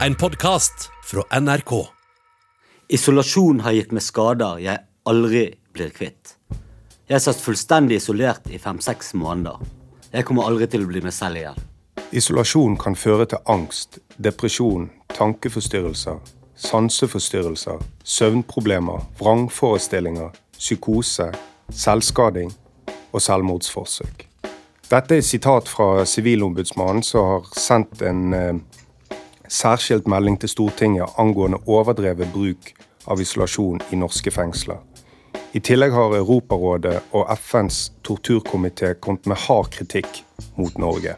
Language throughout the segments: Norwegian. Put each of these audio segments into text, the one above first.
En podkast fra NRK. Isolasjon har gitt meg skader jeg aldri blir kvitt. Jeg satt fullstendig isolert i fem-seks måneder. Jeg kommer aldri til å bli meg selv igjen. Isolasjon kan føre til angst, depresjon, tankeforstyrrelser, sanseforstyrrelser, søvnproblemer, vrangforestillinger, psykose, selvskading og selvmordsforsøk. Dette er et sitat fra Sivilombudsmannen, som har sendt en eh, særskilt melding til Stortinget angående overdrevet bruk av isolasjon i norske fengsler. I tillegg har Europarådet og FNs torturkomité kommet med hard kritikk mot Norge.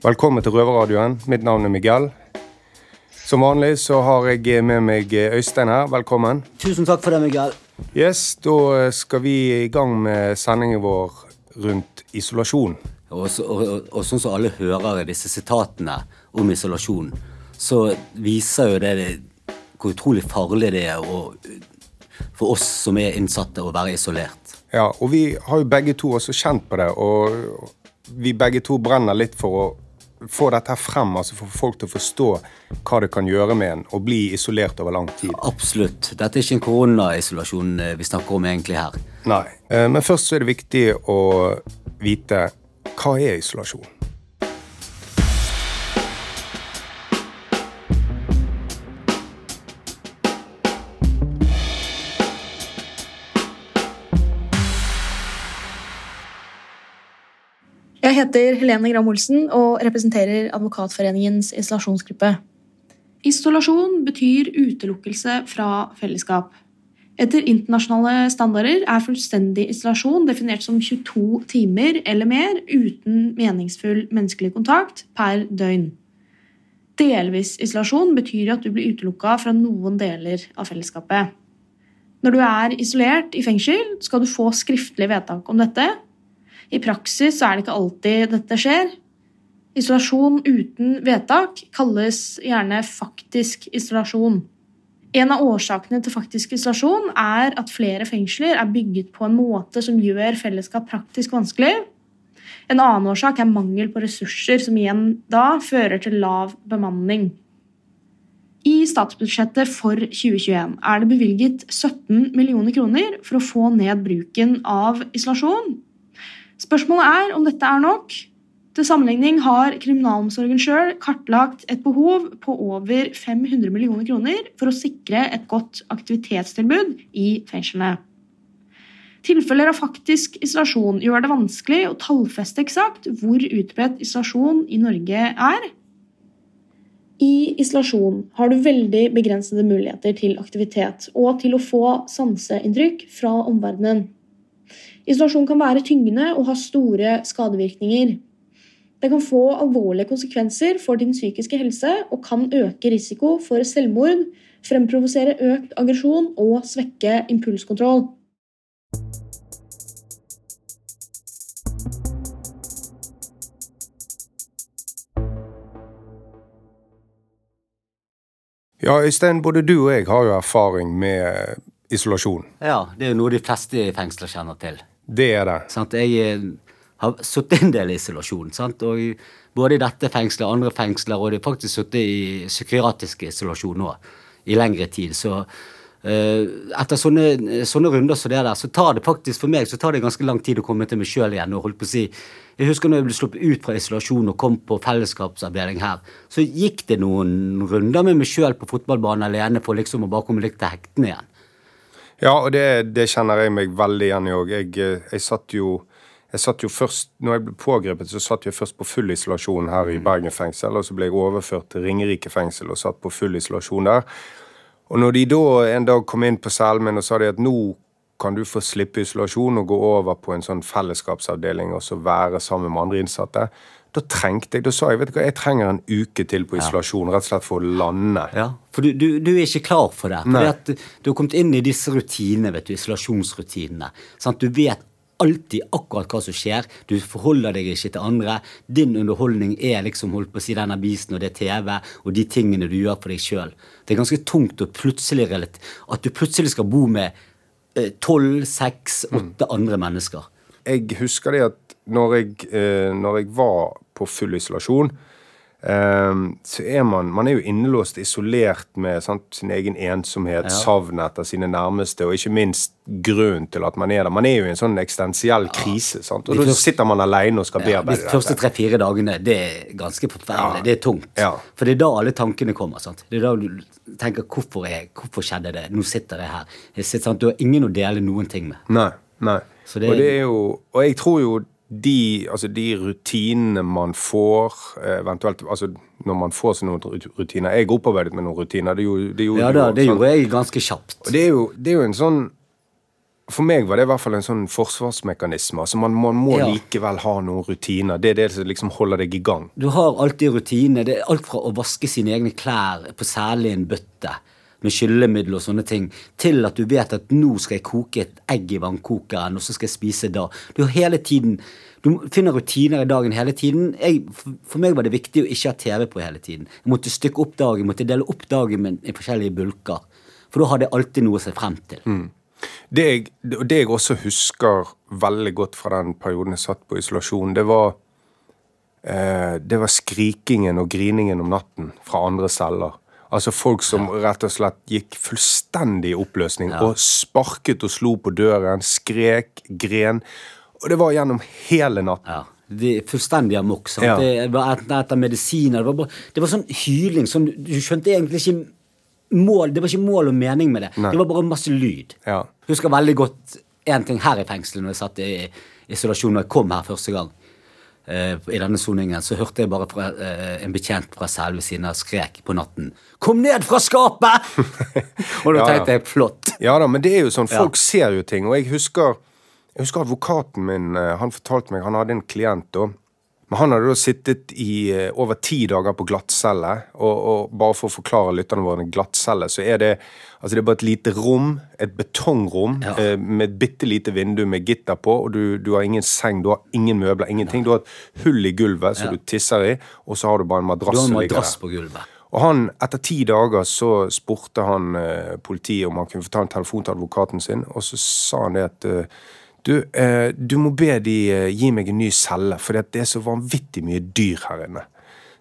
Velkommen til Røverradioen. Mitt navn er Miguel. Som vanlig så har jeg med meg Øystein her. Velkommen. Tusen takk for det, Miguel. Yes, Da skal vi i gang med sendingen vår rundt isolasjon. Og, så, og, og, sånn som alle hører disse sitatene om isolasjon, så viser jo det, det hvor utrolig farlig det er å, for oss som er innsatte, å være isolert. Ja, og vi har jo begge to også kjent på det, og vi begge to brenner litt for å få dette frem, altså få folk til å forstå hva det kan gjøre med en å bli isolert over lang tid. Absolutt. Dette er ikke en koronaisolasjon eh, vi snakker om egentlig her. Nei, eh, Men først så er det viktig å vite hva er isolasjon? Jeg heter Helene Gram Olsen og representerer Advokatforeningens isolasjonsgruppe. Isolasjon betyr utelukkelse fra fellesskap. Etter internasjonale standarder er fullstendig isolasjon definert som 22 timer eller mer uten meningsfull menneskelig kontakt per døgn. Delvis isolasjon betyr at du blir utelukka fra noen deler av fellesskapet. Når du er isolert i fengsel, skal du få skriftlig vedtak om dette, i praksis er det ikke alltid dette skjer. Isolasjon uten vedtak kalles gjerne faktisk isolasjon. En av årsakene til faktisk isolasjon er at flere fengsler er bygget på en måte som gjør fellesskap praktisk vanskelig. En annen årsak er mangel på ressurser, som igjen da fører til lav bemanning. I statsbudsjettet for 2021 er det bevilget 17 millioner kroner for å få ned bruken av isolasjon. Spørsmålet er om dette er nok. Til sammenligning har kriminalomsorgen sjøl kartlagt et behov på over 500 millioner kroner for å sikre et godt aktivitetstilbud i fengslene. Tilfeller av faktisk isolasjon gjør det vanskelig å tallfeste eksakt hvor utbredt isolasjon i Norge er. I isolasjon har du veldig begrensede muligheter til aktivitet og til å få sanseinntrykk fra omverdenen. Isolasjon kan være tyngende og ha store skadevirkninger. Det kan få alvorlige konsekvenser for din psykiske helse og kan øke risiko for selvmord, fremprovosere økt aggresjon og svekke impulskontroll. Ja, Øystein, både du og jeg har jo erfaring med isolasjon. Ja, Det er jo noe de fleste i fengsler kjenner til. Det er det. Sånn at Jeg eh, har sittet en del i isolasjon. Sant? Og både i dette fengselet og andre fengsler, og de har faktisk sittet i psykiatrisk isolasjon nå i lengre tid. Så uh, etter sånne, sånne, runder som det der, så tar det faktisk for meg så tar det ganske lang tid å komme til meg sjøl igjen. og holdt på å si, Jeg husker når jeg ble sluppet ut fra isolasjon og kom på fellesskapsavdeling her, så gikk det noen runder med meg sjøl på fotballbanen alene for liksom å bare komme litt til hektene igjen. Ja, og det, det, kjenner jeg meg veldig igjen i òg. Jeg, eh, jeg, satt jo jeg satt jo først, når jeg ble pågrepet, så satt jeg først på full isolasjon her i mm. Bergen fengsel. Og så ble jeg overført til Ringerike fengsel og satt på full isolasjon der. Og når de da en dag kom inn på cellen min og sa de at nå kan du få slippe isolasjon og gå over på en sånn fellesskapsavdeling og så være sammen med andre innsatte, da trengte jeg, da sa jeg vet du hva, jeg trenger en uke til på isolasjon. Rett og slett for å lande. Ja, For du, du, du er ikke klar for det. At Du har kommet inn i disse rutinene, vet du, isolasjonsrutinene. Sant? Du vet alltid akkurat hva som skjer. Du forholder deg ikke til andre. Din underholdning er liksom holdt på å si den avisen og det TV og de tingene du gjør for deg sjøl. Det er ganske tungt å plutselig at du plutselig skal bo med eh, tolv, seks, åtte mm. andre mennesker. Jeg husker det at når jeg, eh, når jeg var på full isolasjon, så er man Man er jo innelåst, isolert med sant, sin egen ensomhet, savn etter sine nærmeste, og ikke minst grunnen til at man er der. Man er jo i en sånn eksistensiell krise, sant? og De da sitter man alene og skal Ja, det. de første tre-fire dagene, det er ganske forferdelig. Ja. Det er tungt. Ja. For det er da alle tankene kommer. sant? Det er da du tenker hvorfor, jeg, hvorfor skjedde det? Nå sitter jeg her. Jeg sitter? Du har ingen å dele noen ting med. Nei, nei. Det- Og det er jo Og jeg tror jo de, altså de rutinene man får, eh, eventuelt altså når man får seg noen rutiner Jeg opparbeidet med noen rutiner. Det gjorde, det gjorde Ja da, det gjorde jeg ganske kjapt. Og det er, jo, det er jo en sånn For meg var det i hvert fall en sånn forsvarsmekanisme. Altså man, man må Ja. likevel ha noen rutiner. Det er det som liksom holder deg i gang. Du har alltid rutiner. Det er alt fra å vaske sine egne klær på særlig en bøtte med skyllemiddel og sånne ting, til at du vet at nå skal jeg koke et egg i vannkokeren, og så skal jeg spise da. Du hele tiden Du finner rutiner i dagen hele tiden. Jeg, for- meg var det viktig å ikke ha TV på hele tiden. Jeg måtte stykke opp dagen, måtte dele opp dagen min i forskjellige bulker. For da hadde jeg alltid noe å se frem til. Det jeg, det jeg også husker veldig godt fra den perioden jeg satt på isolasjon, det var eh, Det var skrikingen og griningen om natten fra andre celler. Altså folk som rett og slett gikk fullstendig i oppløsning og sparket og slo på døren, skrek, gren. Og det var gjennom hele natten. Ja. Det er fullstendig amok. sant? Ja. Det var etter medisiner Det var, bare, det var sånn hyling. Sånn, du, skjønte egentlig ikke mål Det var ikke mål og mening med det. Nei. Det var bare masse lyd. Ja. Husker veldig godt én ting her i fengselet når jeg satt i isolasjon når jeg kom her første gang. Eh, I denne soningen så hørte jeg bare fra eh, en betjent fra selve ved siden av skrek på natten 'Kom ned fra skapet!' og da tenkte jeg flott. Ja da, men det er jo sånn, folk Ja. ser jo ting, og jeg husker, jeg husker advokaten min, eh, han fortalte meg, han hadde en klient da, men han hadde da sittet i eh, over ti dager på glattcelle, og, og bare for å forklare lytterne våre, en glattcelle, så er det, altså det er bare et lite rom, et betongrom, Ja. eh, med et bitte lite vindu med gitter på, og du, du har ingen seng, du har ingen møbler, ingenting, du har et hull i gulvet som Ja. du tisser i, og så har du bare en Du har en madrass på gulvet. Og han, etter ti dager så spurte han eh, politiet om han kunne få ta en telefon til advokaten sin, og så sa han det at eh, du, eh, du må be de eh, gi meg en ny celle, for det er så vanvittig mye dyr her inne.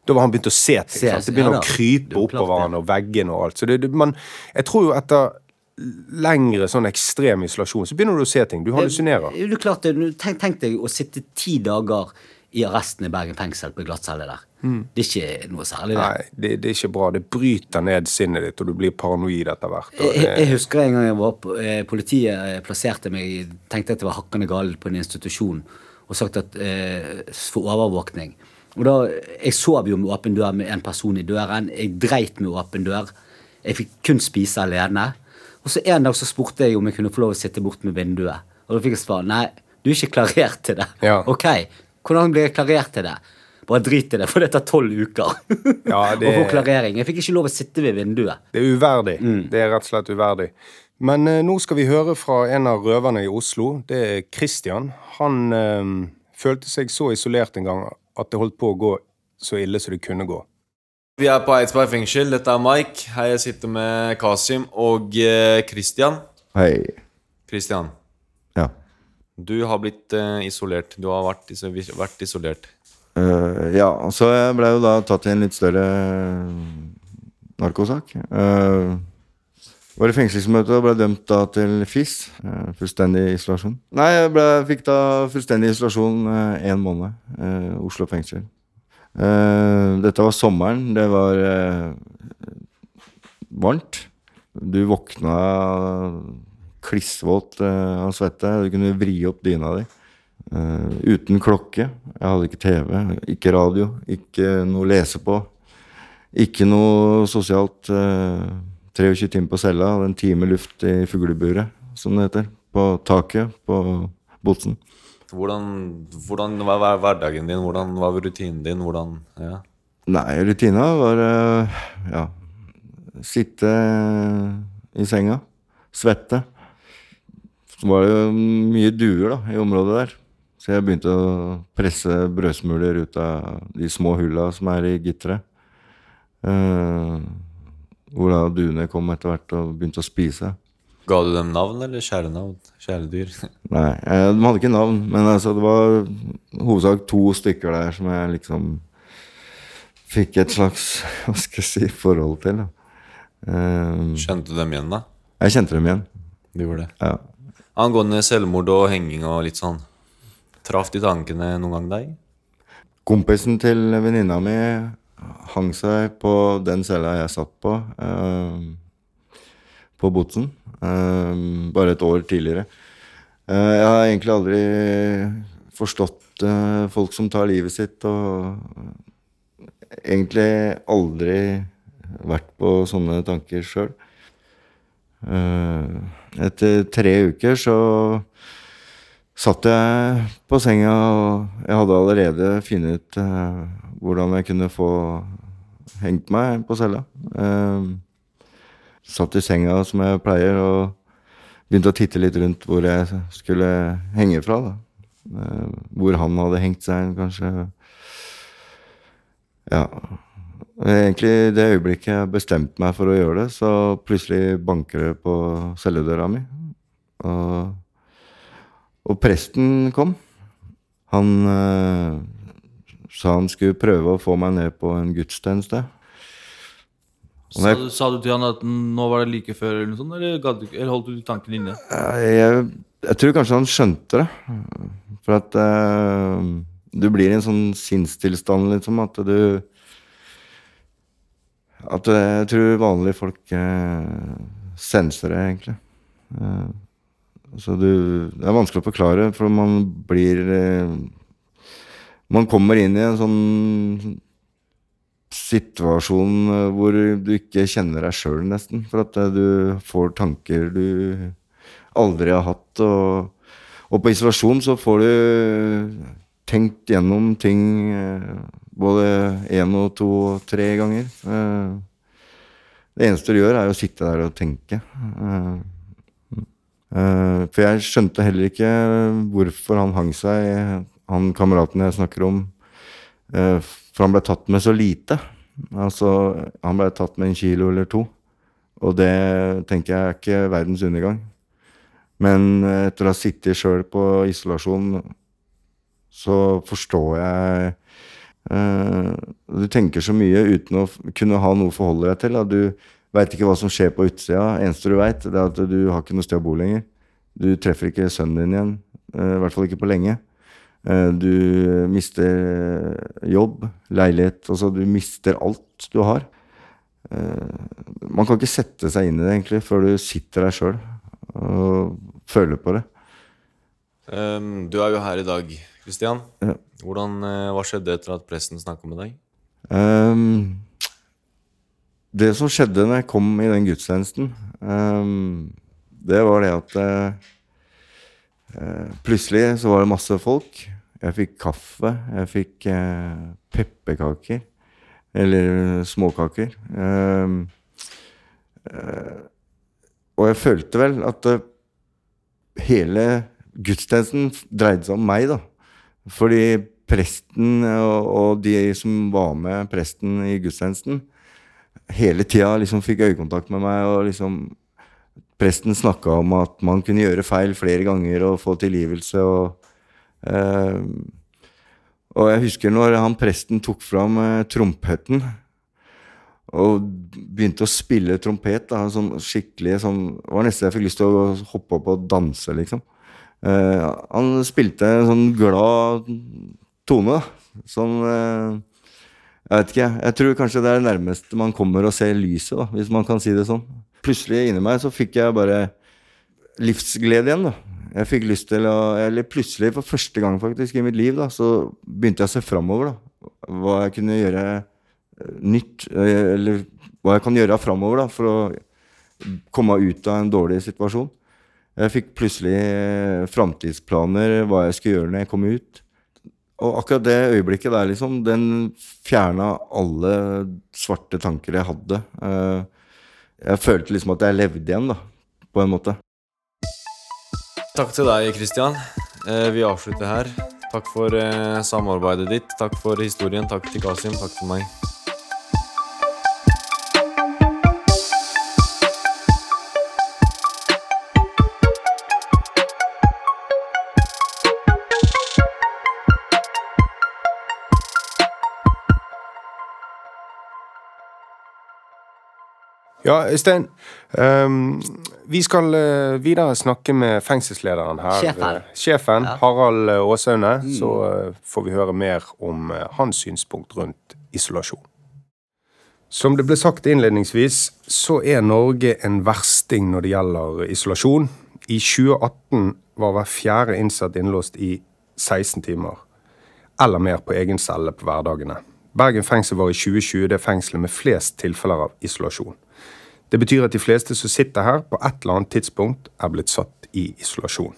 Da var han begynt å se ting. Se? Det begynner ja å krype er oppover han og veggene og alt. Så det, det, man, jeg tror jo etter lengre sånn ekstrem isolasjon, så begynner du å se ting. Du hallusinerer. Er Tenk, tenk deg å sitte ti dager i arresten i Bergen fengsel på glattcelle der. Det er ikke noe særlig, det. Mm. Nei, det, det er ikke bra. Det bryter ned sinnet ditt, og du blir paranoid etter hvert. og Jeg, jeg husker en gang jeg var på, eh, politiet eh, plasserte meg tenkte at jeg var hakkende gal på en institusjon og sagt at eh, for overvåkning. Og da, Jeg sov jo med åpen dør med en person i døren. Jeg dreit med åpen dør. Jeg fikk kun spise alene. Og så En dag så spurte jeg om jeg kunne få lov å sitte bort med vinduet. Og da fikk jeg svar nei, du er ikke klarert til det. Ja. Ok, hvordan blir jeg klarert til det? Bare drit i det, for det tar tolv uker. Ja, det- Å få klarering. Jeg fikk ikke lov å sitte ved vinduet. Det er uverdig. Mm. Det er rett og slett uverdig. Men eh, nå skal vi høre fra en av røverne i Oslo. Det er Christian. Han eh, følte seg så isolert en gang at det holdt på å gå så ille som det kunne gå. Vi er på Eidsberg fengsel. Dette er Mike. Her jeg sitter med Kasim og eh, Christian. Hei. Christian, Ja. du har blitt eh, isolert. Du har vært, iso vært isolert. Eh, ja, så jeg ble jo da tatt i en litt større narkosak. Uh, var i fengselsmøte og ble dømt da til FIS. Uh, fullstendig isolasjon. Nei, jeg ble, fikk da fullstendig isolasjon én måned. eh, Oslo fengsel. Eh, dette var sommeren. Det var eh, varmt. Du våkna klissvåt eh, av svette. Du kunne vri opp dyna di. Eh, uten klokke. Jeg hadde ikke TV, ikke radio, ikke noe å lese på. Ikke noe sosialt. Uh, 23 timer på cella, hadde en time luft i fugleburet, som det heter. På taket på Botsen. Hvordan, hvordan var hver- hverdagen din? Hvordan var rutinen din? Hvordan, ja. Nei, rutina var uh, ja, sitte i senga, svette. Så var det jo mye duer da, i området der. Så jeg begynte å presse brødsmuler ut av de små hulla som er i gitteret. Uh, hvor da duene kom etter hvert og begynte å spise. Ga du dem navn, eller kjælenavn? Kjæledyr? Nei, jeg, de hadde ikke navn, men altså, det var hovedsak to stykker der som jeg liksom fikk et slags hva skal jeg si, forhold til. Eh, Skjønte du dem igjen, da? jeg kjente dem igjen. Du gjorde det. Ja. Angående selvmord og henging og litt sånn. Traff de tankene noen gang deg? Kompisen til venninna mi hang seg på den cella jeg satt på, eh, på Botsen, eh, bare et år tidligere. Eh, jeg har egentlig aldri forstått eh, folk som tar livet sitt, og egentlig aldri vært på sånne tanker sjøl. etter tre uker så satt jeg på senga, og jeg hadde allerede funnet ut uh, hvordan jeg kunne få hengt meg på cella. Uh, satt i senga som jeg pleier, og begynte å titte litt rundt hvor jeg skulle henge fra. da. Uh, hvor han hadde hengt seg, kanskje. Ja. Egentlig det øyeblikket jeg bestemte meg for å gjøre det, så plutselig banker det på celledøra mi. Og og presten kom. Han eh, sa han skulle prøve å få meg ned på en gudstjeneste. Sa du, sa du til han at nå var det like før, eller noe sånt, eller, gadd eller holdt du tanken inne? Jeg, jeg, jeg tror kanskje han skjønte det. For at eh, du blir i en sånn sinnstilstand, liksom, at du At jeg tror vanlige folk eh, senser det, egentlig. Eh, så du Det er vanskelig å forklare, for man blir eh, Man kommer inn i en sånn situasjon eh, hvor du ikke kjenner deg sjøl, nesten. For at eh, du får tanker du aldri har hatt. Og, og på isolasjon så får du tenkt gjennom ting både én og to og tre ganger. Det eneste du gjør, er å sitte der og tenke. Eh, eh, For jeg skjønte heller ikke hvorfor han hang seg, han kameraten jeg snakker om. eh, For han ble tatt med så lite. Altså, han ble tatt med en kilo eller to. Og det tenker jeg er ikke verdens undergang. Men eh, etter å ha sittet sjøl på isolasjon, så forstår jeg eh, Du tenker så mye uten å kunne ha noe å forholde deg til. Da. Du veit ikke hva som skjer på utsida. Eneste du veit, er at du har ikke noe sted å bo lenger. Du treffer ikke sønnen din igjen. eh, I hvert fall ikke på lenge. Eh, Du mister jobb, leilighet Altså, du mister alt du har. Eh, Man kan ikke sette seg inn i det egentlig før du sitter der sjøl og føler på det. Um, du er jo her i dag, Kristian. Ja. Hvordan, eh, hva skjedde etter at presten snakka med deg? Ehm, det som skjedde når jeg kom i den gudstjenesten, um, det var det at eh, Plutselig så var det masse folk. Jeg fikk kaffe. Jeg fikk uh, pepperkaker. Eller småkaker. Um, uh, og jeg følte vel at hele gudstjenesten dreide seg om meg, da. Fordi presten og, og de som var med presten i gudstjenesten, hele tida liksom fikk øyekontakt med meg, og liksom Presten snakka om at man kunne gjøre feil flere ganger og få tilgivelse og eh, Og jeg husker når han presten tok fram eh, trompeten og begynte å spille trompet, da, sånn skikkelig sånn Det var nesten jeg fikk lyst til å hoppe opp og danse, liksom. Eh, han spilte en sånn glad tone, da. Sånn eh, Jeg vet ikke, jeg tror kanskje det er det nærmeste man kommer å se lyset, da, hvis man kan si det sånn. Plutselig inni meg så fikk jeg bare livsglede igjen, da. Jeg fikk lyst til å Eller plutselig, for første gang faktisk i mitt liv, da, så begynte jeg å se framover, da. Hva jeg kunne gjøre eh, nytt, eh, eller hva jeg kan gjøre framover, da, for å komme ut av en dårlig situasjon. Jeg fikk plutselig eh, framtidsplaner, hva jeg skulle gjøre når jeg kom ut. Og akkurat det øyeblikket der, liksom, den fjerna alle svarte tanker jeg hadde. Eh, Jeg følte liksom at jeg levde igjen, da, på en måte. Takk til deg, Kristian. Eh, vi avslutter her. Takk for eh, samarbeidet ditt. Takk for historien. Takk til Kasim. Takk til meg. Ja, Øystein. Um, vi skal uh, videre snakke med fengselslederen her. Sjefen. eh, sjefen Ja. Harald Aasaune. Mm. Så uh, får vi høre mer om uh, hans synspunkt rundt isolasjon. Som det ble sagt innledningsvis, så er Norge en versting når det gjelder isolasjon. I 2018 var hver fjerde innsatt innlåst i 16 timer eller mer på egen celle på hverdagene. Bergen fengsel var i 2020 det fengselet med flest tilfeller av isolasjon. Det betyr at de fleste som sitter her, på et eller annet tidspunkt er blitt satt i isolasjon.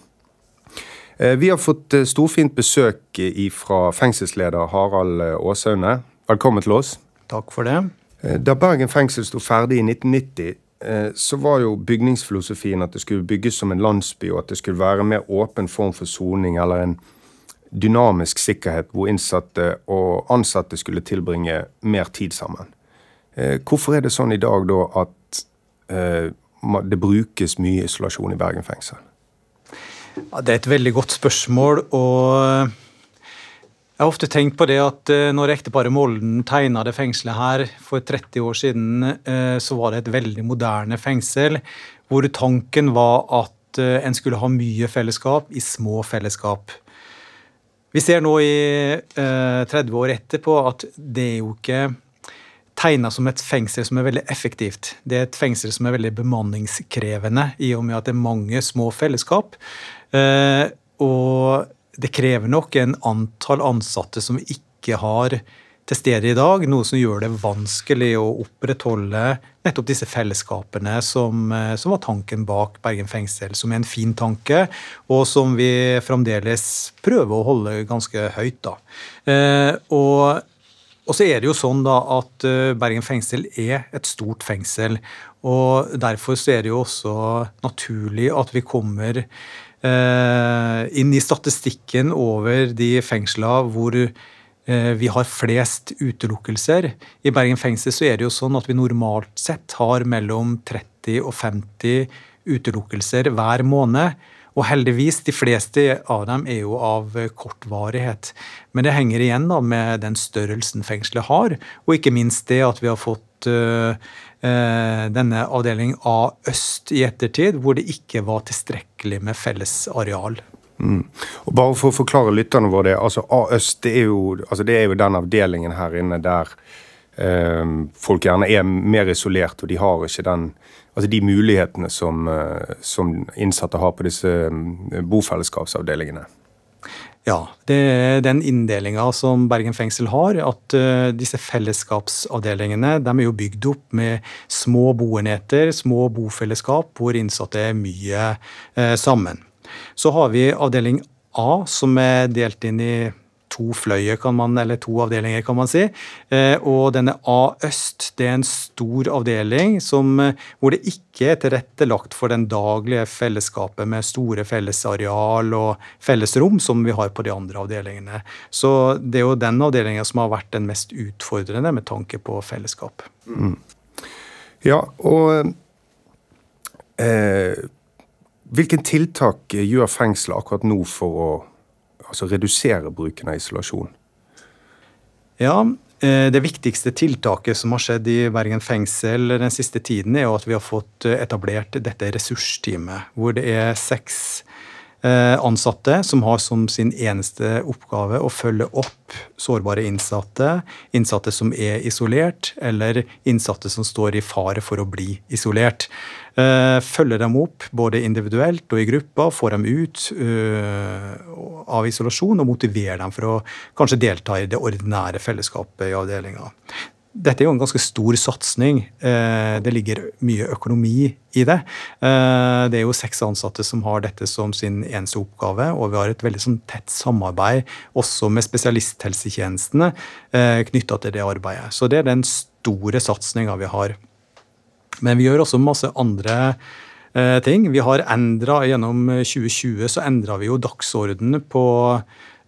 Eh, Vi har fått eh, storfint besøk eh, fra fengselsleder Harald Aasaune. Åsaune. Velkommen til oss. Takk for det. Eh, Da Bergen fengsel sto ferdig i 1990, eh, så var jo bygningsfilosofien at det skulle bygges som en landsby, og at det skulle være en mer åpen form for soning, eller en dynamisk sikkerhet hvor innsatte og ansatte skulle tilbringe mer tid sammen. Eh, Hvorfor er det sånn i dag da at eh, det brukes mye isolasjon i Bergen fengsel? Ja, det er et veldig godt spørsmål. og Jeg har ofte tenkt på det at eh, når ekteparet Molden tegna det fengselet her for 30 år siden, så var det et veldig moderne fengsel, hvor tanken var at en skulle ha mye fellesskap i små fellesskap. Vi ser nå i eh, 30 år etterpå at det er jo ikke tegna som et fengsel som er veldig effektivt. Det er et fengsel som er veldig bemanningskrevende, i og med at det er mange små fellesskap. Eh, og det krever nok en antall ansatte som ikke har til stede i dag, noe som gjør det vanskelig å opprettholde nettopp disse fellesskapene som, eh, som var tanken bak Bergen fengsel, som er en fin tanke, og som vi fremdeles prøver å holde ganske høyt. Da. Eh, og og så er det jo sånn da at eh, Bergen fengsel er et stort fengsel. Og derfor så er det jo også naturlig at vi kommer eh, inn i statistikken over de fengsla hvor eh, vi har flest utelukkelser. I Bergen fengsel så er det jo sånn at vi normalt sett har mellom 30 og 50 utelukkelser hver måned. Og heldigvis, de fleste av dem er jo av kort varighet. Men det henger igjen da med den størrelsen fengselet har, og ikke minst det at vi har fått øh, øh, denne avdeling A øst i ettertid, hvor det ikke var tilstrekkelig med felles areal. Og bare for å forklare lytterne våre det, altså A-øst det, er jo- altså det er jo den avdelingen her inne der eh, folk gjerne er mer isolert, og de har ikke den, altså de mulighetene som, eh, som innsatte har på disse eh, bofellesskapsavdelingene. Ja, det er den inndelinga som Bergen fengsel har, at eh, disse fellesskapsavdelingene de er jo bygd opp med små boenheter, små bofellesskap, hvor innsatte er mye eh, sammen. Så har vi avdeling A, som er delt inn i to fløyer, kan man, eller to avdelinger, kan man si. Eh, og denne A øst det er en stor avdeling som, eh, hvor det ikke er tilrettelagt for den daglige fellesskapet med store fellesareal og fellesrom som vi har på de andre avdelingene. Så det er jo den avdelinga som har vært den mest utfordrende med tanke på fellesskap. Ja, og eh, hvilken tiltak gjør fengselet akkurat nå for å altså, redusere bruken av isolasjon? Ja, eh, det viktigste tiltaket som har skjedd i Bergen fengsel den siste tiden, er jo at vi har fått eh, etablert dette ressursteamet, hvor det er seks ansatte som har som sin eneste oppgave å følge opp sårbare innsatte, innsatte som er isolert, eller innsatte som står i fare for å bli isolert. Eh, Følge dem opp både individuelt og i gruppa, få dem ut eh, av isolasjon og motivere dem for å kanskje delta i det ordinære fellesskapet i avdelinga. Dette er jo en ganske stor satsing. Eh, Det ligger mye økonomi i det. Eh, Det er jo seks ansatte som har dette som sin eneste oppgave, og vi har et veldig sånn tett samarbeid også med spesialisthelsetjenestene knytta til det arbeidet. Så det er den store satsinga vi har. Men vi gjør også masse andre eh, ting. Vi har endra Gjennom 2020 så endra vi jo dagsordenen på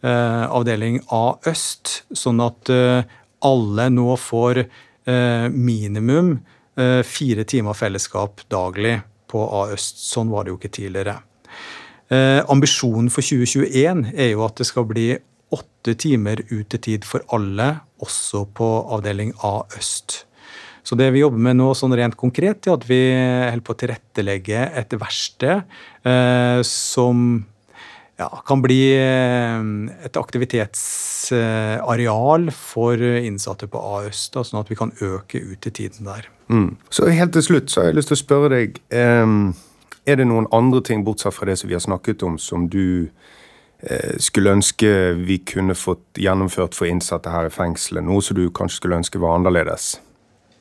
eh, avdeling A øst, sånn at eh, alle nå får eh, minimum eh, fire timer fellesskap daglig på A øst. Sånn var det jo ikke tidligere. Eh, ambisjonen for 2021 er jo at det skal bli åtte timer utetid for alle, også på avdeling A øst. Så det vi jobber med nå sånn rent konkret, er at vi holder på å tilrettelegge et verksted som ja, kan bli et et aktivitetsareal for innsatte på A-øst, sånn at vi kan øke ut i tiden der. Mm. Så helt til slutt så har jeg lyst til å spørre deg Er det noen andre ting, bortsett fra det som vi har snakket om, som du eh, skulle ønske vi kunne fått gjennomført for innsatte her i fengselet? Noe som du kanskje skulle ønske var annerledes?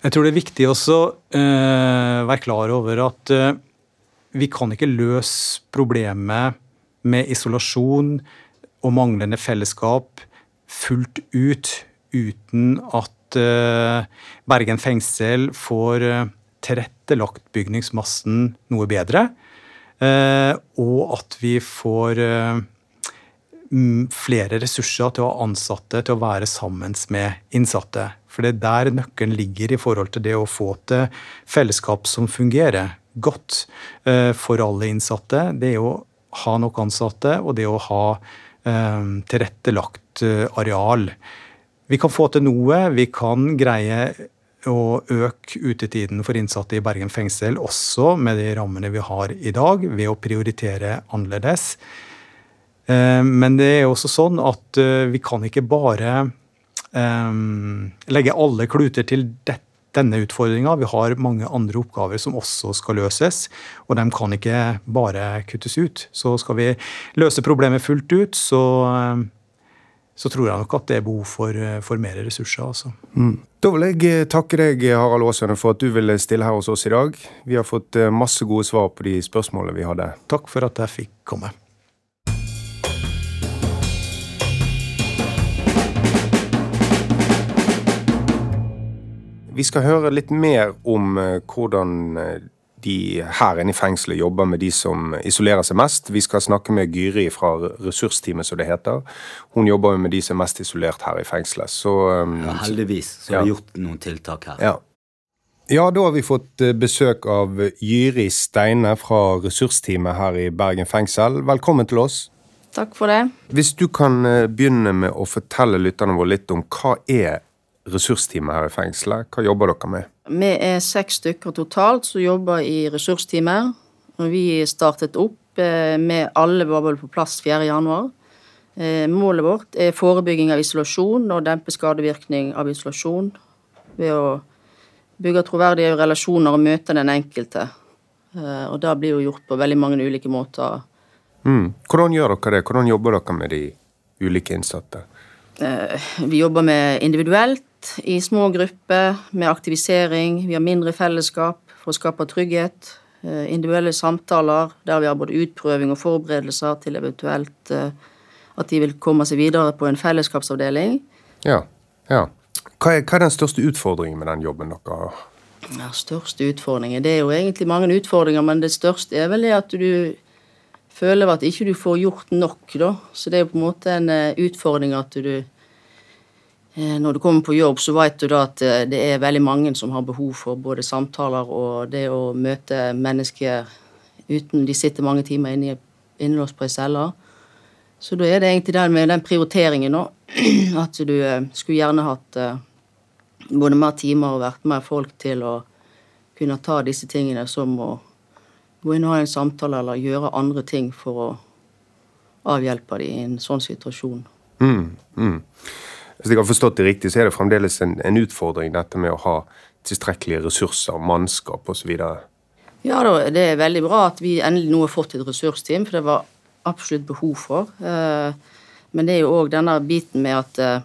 Jeg tror det er viktig også eh, være klar over at uh, vi kan ikke løse problemet med isolasjon og manglende fellesskap fullt ut uten at eh, Bergen fengsel får eh, tilrettelagt bygningsmassen noe bedre. Eh, og at vi får flere ressurser til å ha ansatte til å være sammen med innsatte. For det er der nøkkelen ligger i forhold til det å få til fellesskap som fungerer godt for alle innsatte. Det er å ha nok ansatte, og det å ha tilrettelagt eh, areal. Vi kan få til noe. Vi kan greie å øke utetiden for innsatte i Bergen fengsel også med de rammene vi har i dag, ved å prioritere annerledes. Eh, Men det er også sånn at eh, vi kan ikke bare eh, legge alle kluter til det, denne utfordringa. Vi har mange andre oppgaver som også skal løses, og de kan ikke bare kuttes ut. Så skal vi løse problemet fullt ut, så, så tror jeg nok at det er behov for, for mer ressurser. Altså. Da vil jeg eh, takke deg, Harald Aasøne, for at du ville stille her hos oss i dag. Vi har fått eh, masse gode svar på de spørsmålene vi hadde. Takk for at jeg fikk komme. Vi skal høre litt mer om eh, hvordan eh, de her inne i fengselet jobber med de som isolerer seg mest. Vi skal snakke med Gyri fra ressursteamet, som det heter. Hun jobber jo med de som er mest isolert her i fengselet. Så um, Ja, heldigvis så har vi gjort noen tiltak her. Ja. ja, da har vi fått eh, besøk av Gyri Steine fra ressursteamet her i Bergen fengsel. Velkommen til oss. Takk for det. Hvis du kan eh, begynne med å fortelle lytterne våre litt om hva er ressursteamet her i fengselet? Hva jobber dere med? Vi er seks stykker totalt som jobber i ressursteamet. Vi startet opp eh, med alle var vel på plass 4. januar. Eh, Målet vårt er forebygging av isolasjon og dempe skadevirkning av isolasjon ved å bygge troverdige relasjoner og møte den enkelte. Eh, Og det blir jo gjort på veldig mange ulike måter. Mm. Hvordan gjør dere det? Hvordan jobber dere med de ulike innsatte? Vi jobber med individuelt, i små grupper, med aktivisering. Vi har mindre fellesskap for å skape trygghet. Eh, Individuelle samtaler der vi har både utprøving og forberedelser til eventuelt eh, at de vil komme seg videre på en fellesskapsavdeling. Ja. ja. Hva, er, hva er den største utfordringen med den jobben dere har? Ja, største utfordringen Det er jo egentlig mange utfordringer, men det største er vel det at du føler at ikke du får gjort nok, da. Så det er jo på en måte en eh, utfordring at du Når du kommer på jobb, så vet du da at eh, det er veldig mange som har behov for både samtaler og det å møte mennesker uten De sitter mange timer inne innelåst på ei celle. Så da er det egentlig den med den prioriteringen, nå, At du eh, skulle gjerne hatt eh, både mer timer og vært mer folk til å kunne ta disse tingene som å gå inn og ha en samtale eller gjøre andre ting for å avhjelpe dem i en sånn situasjon. Mm, mm. Hvis jeg har forstått det riktig, så er det fremdeles en, en utfordring dette med å ha tilstrekkelige ressurser, mannskap osv. Ja det er veldig bra at vi endelig nå har fått et ressursteam, for det var absolutt behov for. Eh, Men det er jo òg denne biten med at eh,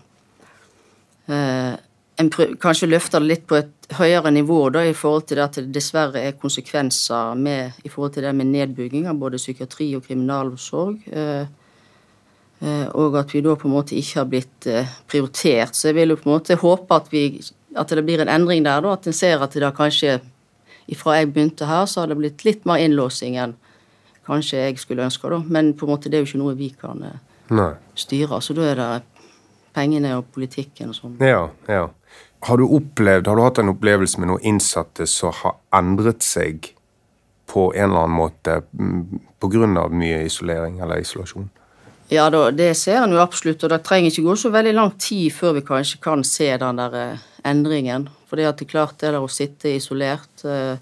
eh, en kanskje løfter det litt på et høyere nivå da, i forhold til at det dessverre er konsekvenser med, i forhold til det med nedbygging av både psykiatri og kriminalomsorg. Eh, og at vi da på en måte ikke har blitt eh, prioritert. Så jeg vil jo på en måte håpe at, vi, at det blir en endring der, da. At en ser at det da kanskje ifra jeg begynte her, så har det blitt litt mer innlåsing enn kanskje jeg skulle ønske. da. Men på en måte det er jo ikke noe vi kan eh, Nei. styre. Så da er det pengene og politikken og sånn. Ja, ja. Har du opplevd, har du hatt en opplevelse med noen innsatte som har endret seg på en eller annen måte pga. på grunn av mye isolering eller isolasjon? Ja, det ser en jo absolutt, og det trenger ikke gå så veldig lang tid før vi kanskje kan se den der eh, endringen. For det at det er klart det der å sitte isolert eh,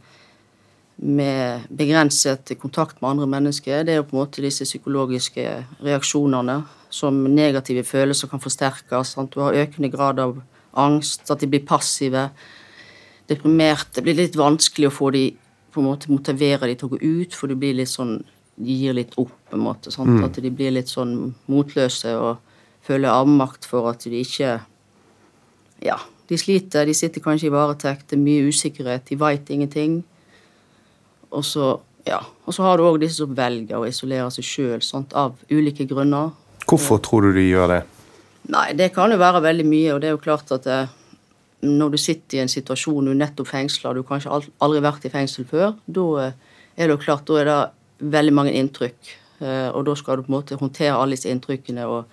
med begrenset kontakt med andre mennesker, det er jo på en måte disse psykologiske reaksjonene som negative følelser kan forsterkes. Sant? Du har økende grad av angst, at de blir passive, deprimerte. Det blir litt vanskelig å få de på en måte motivere de til å gå ut, for du blir litt sånn gir litt opp, på en måte. Mm. At de blir litt sånn motløse og føler avmakt for at de ikke Ja, de sliter. De sitter kanskje i varetekt, det er mye usikkerhet, de veit ingenting. Og så ja, og så har du òg disse som velger å isolere seg sjøl av ulike grunner. Hvorfor tror du de gjør det? Nei, det kan jo være veldig mye, og det er jo klart at det, når du sitter i en situasjon du nettopp fengsla, du har kanskje aldri vært i fengsel før, da eh, er det jo klart, da er det veldig mange inntrykk. Eh, og da skal du på en måte håndtere alle disse inntrykkene. og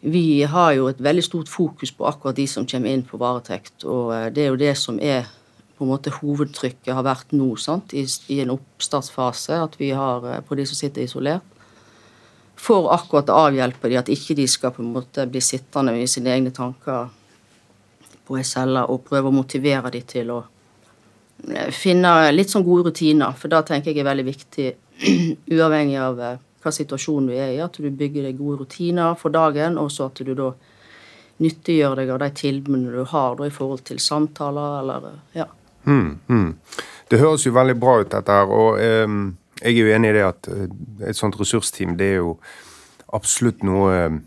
vi har jo et veldig stort fokus på akkurat de som kommer inn på varetekt, og eh, det er jo det som er på en måte hovedtrykket har vært nå, sant, i, i en oppstartsfase, at vi har eh, på de som sitter isolert. For akkurat å avhjelpe de, at ikke de skal på en måte bli sittende i sine egne tanker på ei celle, og prøve å motivere de til å finne litt sånn gode rutiner, for da tenker jeg er veldig viktig, uavhengig av eh, hva situasjon du er i, at du bygger deg gode rutiner for dagen, og så at du da nyttiggjør deg av de tilbudene du har da, i forhold til samtaler eller ja. Mm, mm. Det høres jo veldig bra ut, dette her. Og eh, jeg er jo enig i det at eh, et sånt ressursteam, det er jo absolutt noe eh,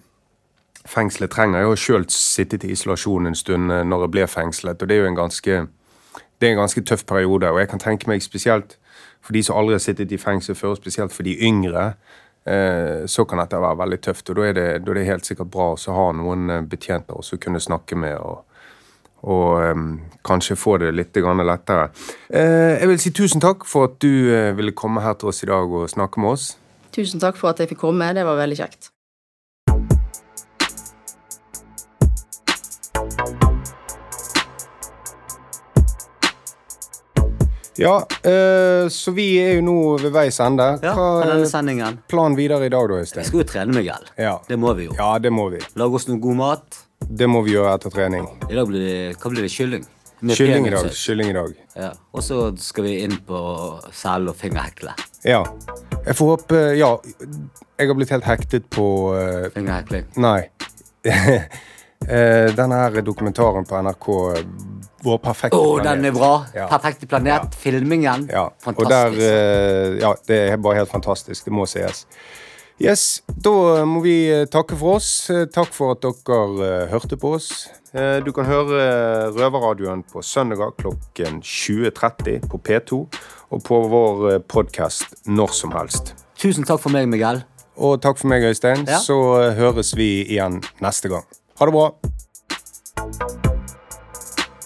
fengselet trenger. Jeg har sjøl sittet i isolasjon en stund eh, når jeg ble fengslet, og det er jo en ganske det er en ganske tøff periode. Og jeg kan tenke meg spesielt for de som aldri har sittet i fengsel før, spesielt for de yngre, eh, så kan dette være veldig tøft. Og da er det, da er det helt sikkert bra å ha noen eh, betjenter å kunne snakke med. og og um, kanskje få det litt lettere. Uh, jeg vil si tusen takk for at du uh, ville komme her til oss i dag og snakke med oss. Tusen takk for at jeg fikk komme, det var veldig kjekt. Ja, øh, så vi er jo nå ved veis ende. Ja, Hva på denne sendingen. planen videre i dag, da, Øystein? Vi skal jo trene Miguel. Ja. Det må vi jo. ja, det må vi. Lage oss noe god mat. Det må vi gjøre etter trening. I dag blir det, hva blir det? Kylling? Kylling i dag. Kylling i dag. Ja. Og så skal vi inn på cellen og fingerhekle. Ja. Jeg får håpe Ja, jeg har blitt helt hektet på uh, Fingerhekling. Nei. Eh, Denne her dokumentaren på NRK, Vår perfekte oh, planet. den er bra! Ja. Perfekte planet. Filmingen. Ja, og der eh, Ja, det er bare helt fantastisk. Det må sies. Yes, da må vi eh, takke for oss. Eh, Takk for at dere hørte på oss. Du kan høre Røverradioen på søndager klokken 20.30 på P2 og på vår podkast når som helst. Tusen takk for meg, Miguel. Og takk for meg, Øystein. Ja. Så høres vi igjen neste gang. Ha det bra.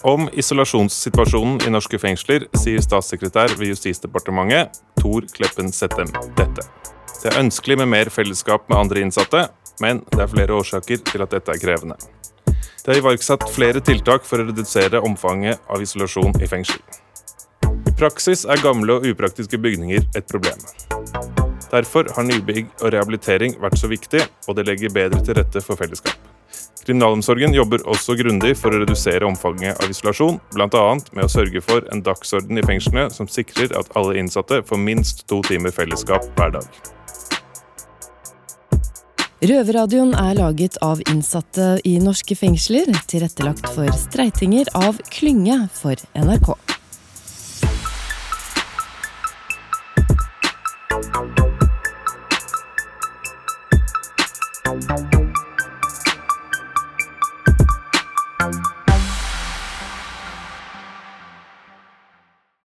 Om isolasjonssituasjonen i norske fengsler sier statssekretær ved Justisdepartementet Tor Kleppen Settem dette. Det er ønskelig med mer fellesskap med andre innsatte, men det er flere årsaker til at dette er krevende. Det er iverksatt flere tiltak for å redusere omfanget av isolasjon i fengsel. I praksis er gamle og upraktiske bygninger et problem. Derfor har nybygg og rehabilitering vært så viktig, og det legger bedre til rette for fellesskap. Kriminalomsorgen jobber også grundig for å redusere omfanget av isolasjon, bl.a. med å sørge for en dagsorden i fengslene som sikrer at alle innsatte får minst to timer fellesskap hver dag. Røverradioen er laget av innsatte i norske fengsler, tilrettelagt for streitinger av Klynge for NRK.